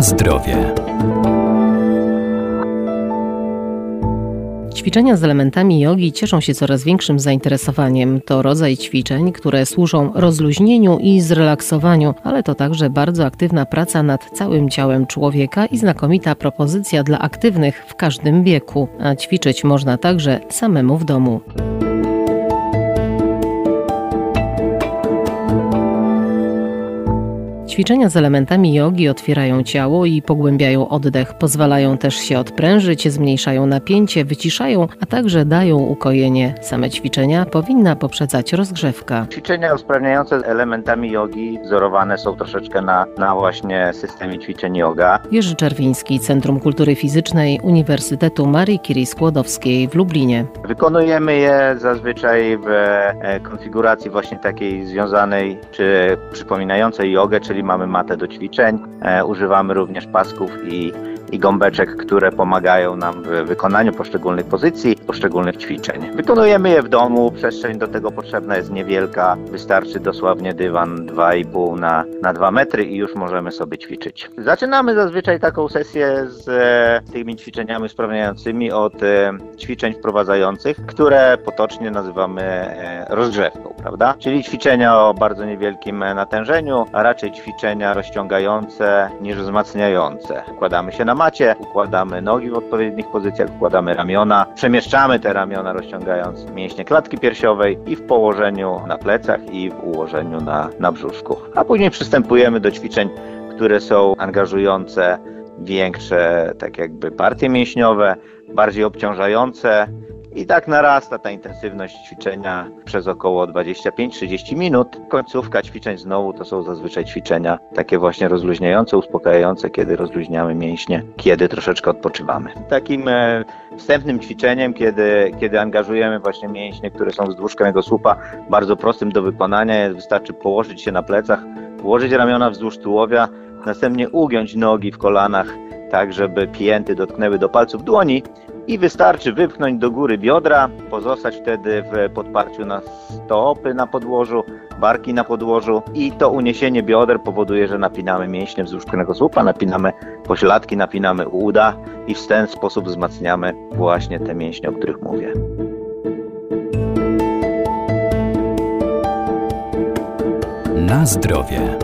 Zdrowie. Ćwiczenia z elementami jogi cieszą się coraz większym zainteresowaniem. To rodzaj ćwiczeń, które służą rozluźnieniu i zrelaksowaniu, ale to także bardzo aktywna praca nad całym ciałem człowieka i znakomita propozycja dla aktywnych w każdym wieku. A ćwiczyć można także samemu w domu. Ćwiczenia z elementami jogi otwierają ciało i pogłębiają oddech, pozwalają też się odprężyć, zmniejszają napięcie, wyciszają, a także dają ukojenie. Same ćwiczenia powinna poprzedzać rozgrzewka. Ćwiczenia usprawniające elementami jogi wzorowane są troszeczkę na, na właśnie systemie ćwiczeń yoga. Jerzy Czerwiński, Centrum Kultury Fizycznej Uniwersytetu Marii Curie Skłodowskiej w Lublinie. Wykonujemy je zazwyczaj w e, konfiguracji właśnie takiej związanej czy przypominającej jogę, czyli mamy matę do ćwiczeń, e, używamy również pasków i, i gąbeczek, które pomagają nam w wykonaniu poszczególnych pozycji, poszczególnych ćwiczeń. Wykonujemy je w domu, przestrzeń do tego potrzebna jest niewielka, wystarczy dosłownie dywan 2,5 na, na 2 metry i już możemy sobie ćwiczyć. Zaczynamy zazwyczaj taką sesję z e, tymi ćwiczeniami usprawniającymi od e, ćwiczeń wprowadzających, które potocznie nazywamy e, rozgrzewką, prawda? Czyli ćwiczenia o bardzo niewielkim natężeniu, a raczej ćwiczenia rozciągające niż wzmacniające. Układamy się na macie, układamy nogi w odpowiednich pozycjach, układamy ramiona, przemieszczamy te ramiona rozciągając mięśnie klatki piersiowej i w położeniu na plecach i w ułożeniu na, na brzuszku. A później przystępujemy do ćwiczeń, które są angażujące większe, tak jakby partie mięśniowe, bardziej obciążające, i tak narasta ta intensywność ćwiczenia przez około 25-30 minut. Końcówka ćwiczeń znowu to są zazwyczaj ćwiczenia takie właśnie rozluźniające, uspokajające, kiedy rozluźniamy mięśnie, kiedy troszeczkę odpoczywamy. Takim e, wstępnym ćwiczeniem, kiedy, kiedy angażujemy właśnie mięśnie, które są wzdłuż kręgosłupa, bardzo prostym do wykonania jest, wystarczy położyć się na plecach, położyć ramiona wzdłuż tułowia, następnie ugiąć nogi w kolanach, tak żeby pięty dotknęły do palców dłoni i wystarczy wypchnąć do góry biodra, pozostać wtedy w podparciu na stopy na podłożu, barki na podłożu i to uniesienie bioder powoduje, że napinamy mięśnie wzdłuż kręgosłupa, napinamy pośladki, napinamy uda i w ten sposób wzmacniamy właśnie te mięśnie, o których mówię. Na zdrowie.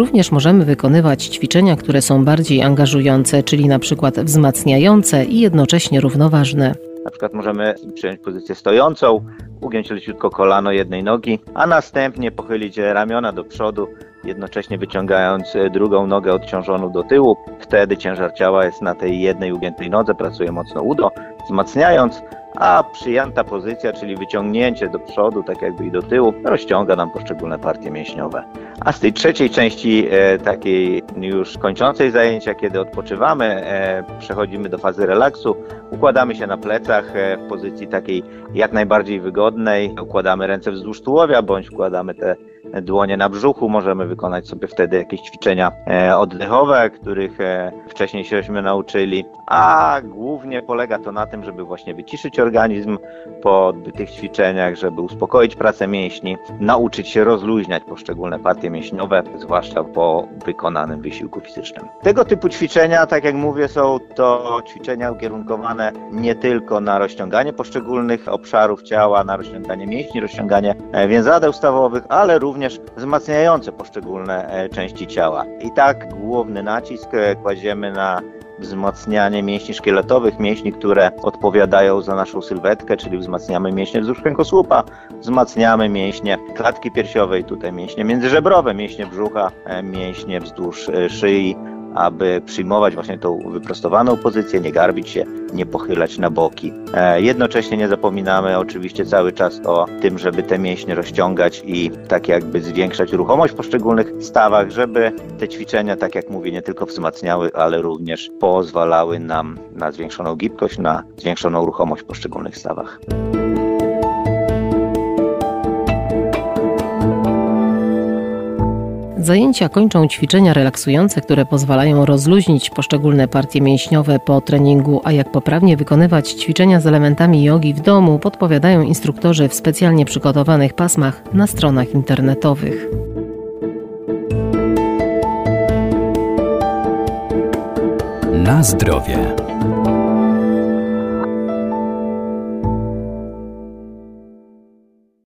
Również możemy wykonywać ćwiczenia, które są bardziej angażujące, czyli na przykład wzmacniające i jednocześnie równoważne. Na przykład możemy przyjąć pozycję stojącą, ugiąć leciutko kolano jednej nogi, a następnie pochylić ramiona do przodu, jednocześnie wyciągając drugą nogę odciążoną do tyłu. Wtedy ciężar ciała jest na tej jednej ugiętej nodze, pracuje mocno udo, wzmacniając, a przyjęta pozycja, czyli wyciągnięcie do przodu, tak jakby i do tyłu, rozciąga nam poszczególne partie mięśniowe. A z tej trzeciej części, e, takiej już kończącej zajęcia, kiedy odpoczywamy, e, przechodzimy do fazy relaksu, układamy się na plecach e, w pozycji takiej jak najbardziej wygodnej, układamy ręce wzdłuż tułowia, bądź układamy te dłonie na brzuchu, możemy wykonać sobie wtedy jakieś ćwiczenia e, oddechowe, których e, wcześniej się nauczyli, a głównie polega to na tym, żeby właśnie wyciszyć organizm po odbytych ćwiczeniach, żeby uspokoić pracę mięśni, nauczyć się rozluźniać poszczególne partie mięśniowe, zwłaszcza po wykonanym wysiłku fizycznym. Tego typu ćwiczenia, tak jak mówię, są to ćwiczenia ukierunkowane nie tylko na rozciąganie poszczególnych obszarów ciała, na rozciąganie mięśni, rozciąganie e, więzadeł stawowych, ale również wzmacniające poszczególne e, części ciała. I tak główny nacisk e, kładziemy na wzmacnianie mięśni szkieletowych, mięśni, które odpowiadają za naszą sylwetkę, czyli wzmacniamy mięśnie wzdłuż kręgosłupa, wzmacniamy mięśnie klatki piersiowej, tutaj mięśnie międzyżebrowe, mięśnie brzucha, mięśnie wzdłuż szyi, aby przyjmować właśnie tą wyprostowaną pozycję, nie garbić się, nie pochylać na boki. E, jednocześnie nie zapominamy oczywiście cały czas o tym, żeby te mięśnie rozciągać i tak jakby zwiększać ruchomość w poszczególnych stawach, żeby te ćwiczenia, tak jak mówię, nie tylko wzmacniały, ale również pozwalały nam na zwiększoną gibkość, na zwiększoną ruchomość w poszczególnych stawach. Zajęcia kończą ćwiczenia relaksujące, które pozwalają rozluźnić poszczególne partie mięśniowe po treningu, a jak poprawnie wykonywać ćwiczenia z elementami jogi w domu, podpowiadają instruktorzy w specjalnie przygotowanych pasmach na stronach internetowych. Na zdrowie.